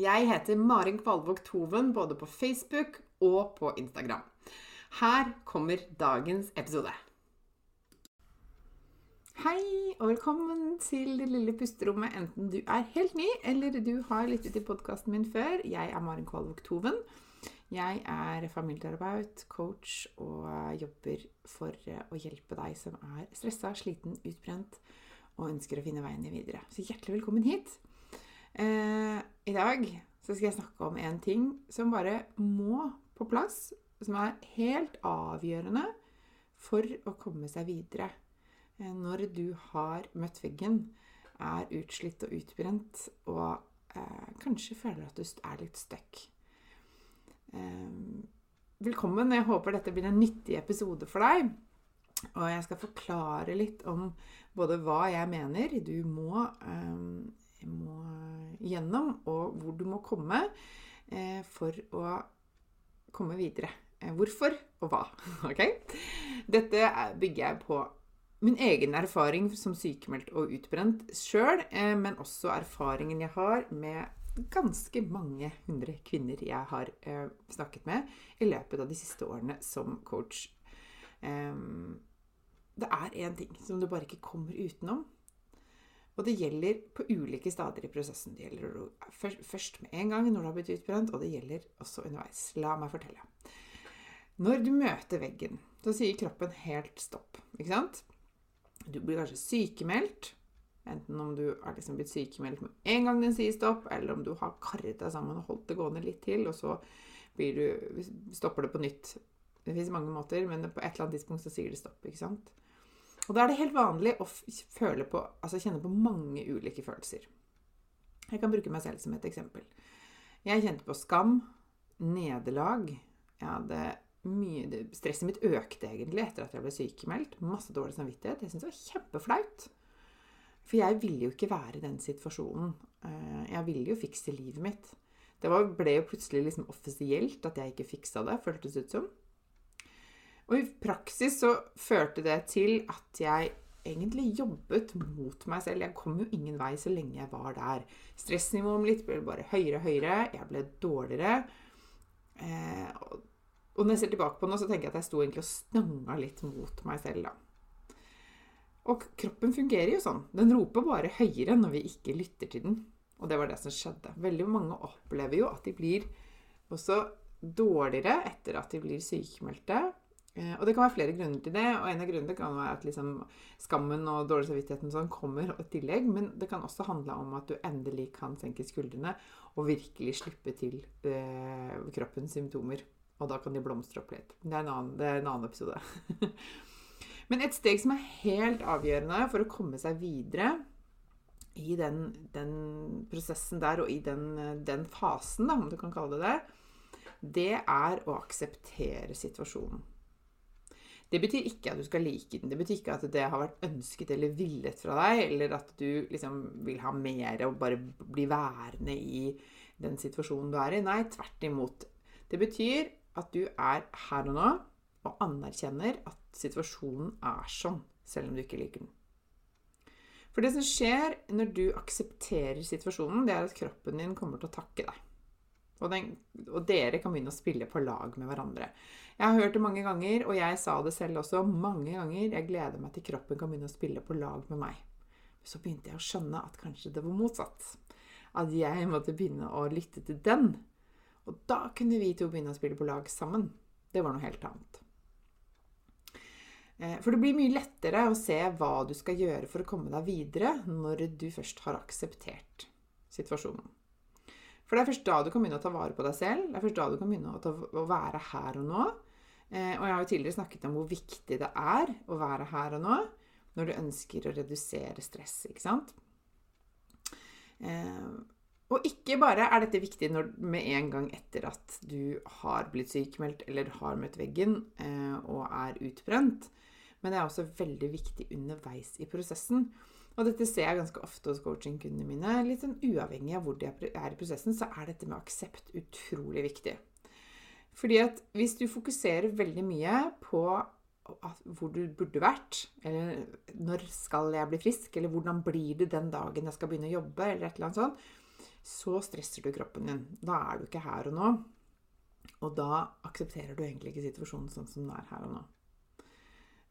Jeg heter Marin Kvalvåg Toven både på Facebook og på Instagram. Her kommer dagens episode. Hei og velkommen til det lille pusterommet, enten du er helt ny eller du har lyttet til podkasten min før. Jeg er Marin Kvalvåg Toven. Jeg er familieterapeut, coach og jobber for å hjelpe deg som er stressa, sliten, utbrent og ønsker å finne veien videre. Så hjertelig velkommen hit. Eh, I dag så skal jeg snakke om en ting som bare må på plass. Som er helt avgjørende for å komme seg videre. Eh, når du har møtt veggen, er utslitt og utbrent og eh, kanskje føler at du er litt stuck. Eh, velkommen. Jeg håper dette blir en nyttig episode for deg. Og jeg skal forklare litt om både hva jeg mener du må eh, må gjennom, og hvor du må komme eh, for å komme videre. Eh, hvorfor og hva. Ok? Dette bygger jeg på min egen erfaring som sykemeldt og utbrent sjøl, eh, men også erfaringen jeg har med ganske mange hundre kvinner jeg har snakket med i løpet av de siste årene som coach. det er én ting som du bare ikke kommer utenom, og det gjelder på ulike stader i prosessen. Det gjelder først med en gang når du har blitt utbrent, og det gjelder også underveis. La meg fortelle. Når du møter veggen, så sier kroppen helt stopp. Ikke sant? Du blir kanskje sykemeldt. Enten om du har liksom blitt sykemeldt med en gang den sier stopp, eller om du har karret deg sammen og holdt det gående litt til, og så du, stopper det på nytt. Det fins mange måter, men på et eller annet tidspunkt så sier det stopp. ikke sant? Og da er det helt vanlig å føle på, altså kjenne på mange ulike følelser. Jeg kan bruke meg selv som et eksempel. Jeg kjente på skam, nederlag. Jeg hadde mye, Stresset mitt økte egentlig etter at jeg ble sykemeldt. Masse dårlig samvittighet. Jeg syntes det var kjempeflaut. For jeg ville jo ikke være i den situasjonen. Eh, jeg ville jo fikse livet mitt. Det ble jo plutselig liksom offisielt at jeg ikke fiksa det, føltes ut som. Og i praksis så førte det til at jeg egentlig jobbet mot meg selv. Jeg kom jo ingen vei så lenge jeg var der. Stressnivået mitt ble bare høyere og høyere. Jeg ble dårligere. Eh, og når jeg ser tilbake på det nå, så tenker jeg at jeg sto egentlig og stanga litt mot meg selv, da. Og kroppen fungerer jo sånn. Den roper bare høyere når vi ikke lytter til den. Og det var det som skjedde. Veldig mange opplever jo at de blir også dårligere etter at de blir sykemeldte. Eh, og det kan være flere grunner til det. Og en av grunnene kan være at liksom skammen og dårlig samvittigheten sånn kommer i tillegg. Men det kan også handle om at du endelig kan senke skuldrene og virkelig slippe til eh, kroppens symptomer. Og da kan de blomstre opp litt. Det er en annen, er en annen episode. men et steg som er helt avgjørende for å komme seg videre i den, den prosessen der og i den, den fasen, da, om du kan kalle det det, det er å akseptere situasjonen. Det betyr ikke at du skal like den. Det betyr ikke at det har vært ønsket eller villet fra deg, eller at du liksom vil ha mer og bare bli værende i den situasjonen du er i. Nei, tvert imot. Det betyr at du er her og nå og anerkjenner at situasjonen er sånn, selv om du ikke liker den. For det som skjer når du aksepterer situasjonen, det er at kroppen din kommer til å takke deg. Og, den, og, dere kan begynne å spille på lag med hverandre. Jeg har hørt det mange ganger, og jeg sa det selv også mange ganger. Jeg gleder meg til kroppen kan begynne å spille på lag med meg. Så begynte jeg å skjønne at kanskje det var motsatt. At jeg måtte begynne å lytte til den. Og da kunne vi to begynne å spille på lag sammen. Det var noe helt annet. Eh, for det blir mye lettere å se hva du skal gjøre for å komme deg videre når du først har akseptert situasjonen. For det er først da du kan begynne å ta vare på deg selv. Det er først da du kan begynne å, ta, å være her og nå. Eh, og jeg har jo tidligere snakket om hvor viktig det er å være her og nå når du ønsker å redusere stress, ikke sant? Eh, og ikke bare er dette viktig når, med en gang etter at du har blitt sykemeldt eller har møtt veggen eh, og er utbrent, men det er også veldig viktig underveis i prosessen. Og dette ser jeg ganske ofte hos coachingkundene mine. Litt sånn uavhengig av hvor de er i prosessen, så er dette med aksept utrolig viktig. Fordi at hvis du fokuserer veldig mye på hvor du burde vært, eller når skal jeg bli frisk, eller hvordan blir det den dagen jeg skal begynne å jobbe, eller et eller annet sånt, så stresser du kroppen din. Da er du ikke her og nå. Og da aksepterer du egentlig ikke situasjonen sånn som den er her og nå.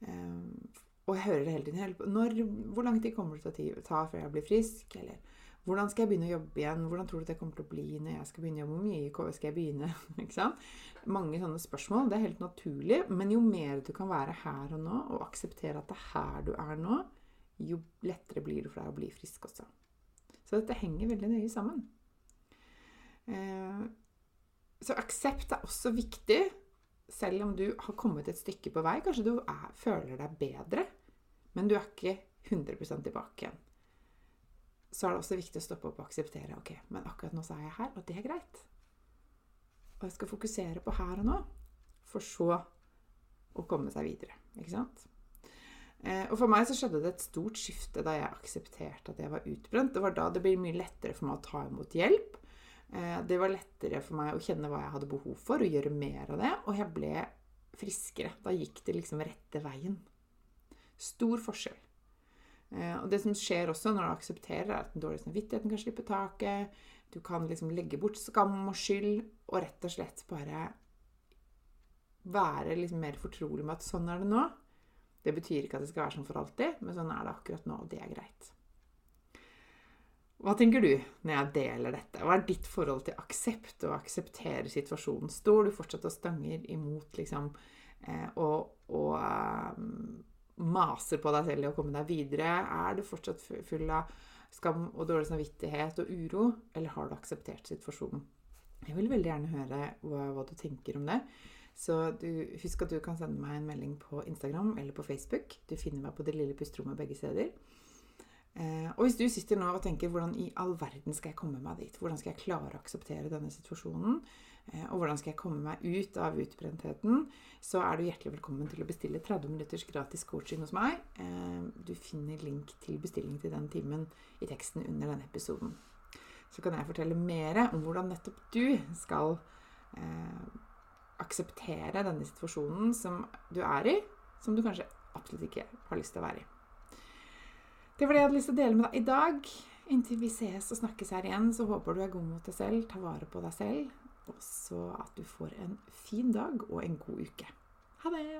Um, og jeg hører det hele tiden. Når, hvor lang tid kommer det til å ta før jeg blir frisk? Eller hvordan skal jeg begynne å jobbe igjen? Hvordan tror du det kommer til å bli når jeg skal begynne å jobbe? Hvor mye skal jeg begynne? ikke sant? Mange sånne spørsmål. Det er helt naturlig. Men jo mer du kan være her og nå, og akseptere at det er her du er nå, jo lettere blir det for deg å bli frisk også. Så dette henger veldig nøye sammen. Eh, så aksept er også viktig, selv om du har kommet et stykke på vei. Kanskje du er, føler deg bedre men du er ikke 100 tilbake igjen. Så er det også viktig å stoppe opp og akseptere ok, men akkurat nå så er jeg her, og det er greit. Og jeg skal fokusere på her og nå, for så å komme seg videre. Ikke sant? Eh, og for meg så skjedde det et stort skifte da jeg aksepterte at jeg var utbrent. Det var da det ble mye lettere for meg å ta imot hjelp. Eh, det var lettere for meg å kjenne hva jeg hadde behov for, og gjøre mer av det. Og jeg ble friskere. Da gikk det liksom rette veien. Stor forskjell. Eh, og det som skjer også når du aksepterer, er at den dårlige samvittigheten kan slippe taket. Du kan liksom legge bort skam og skyld og rett og slett bare være liksom mer fortrolig med at sånn er det nå. Det betyr ikke at det skal være sånn for alltid, men sånn er det akkurat nå, og det er greit. Hva tenker du når jeg deler dette? Hva er ditt forhold til aksept og akseptere situasjonen? Står du fortsatt og stanger imot liksom, eh, og, og um, maser på deg selv i å komme deg videre? Er du fortsatt full av skam og dårlig samvittighet og uro, eller har du akseptert situasjonen? Jeg vil veldig gjerne høre hva, hva du tenker om det. Så du, husk at du kan sende meg en melding på Instagram eller på Facebook. Du finner meg på Det lille pusterommet begge steder. Eh, og hvis du sitter nå og tenker hvordan i all verden skal jeg komme meg dit? Hvordan skal jeg klare å akseptere denne situasjonen? Eh, og hvordan skal jeg komme meg ut av utbrentheten, så er du hjertelig velkommen til å bestille 30 minutters gratis coaching hos meg. Eh, du finner link til bestilling til den timen i teksten under denne episoden. Så kan jeg fortelle mer om hvordan nettopp du skal akseptere denne situasjonen som du er i, som du kanskje absolutt ikke har lyst til å være i. Det var det jeg hadde lyst til å dele med deg i dag. Inntil vi ses og snakkes her igjen, så håper du er god mot deg selv, tar vare på deg selv, og så at du får en fin dag og en god uke. Ha det!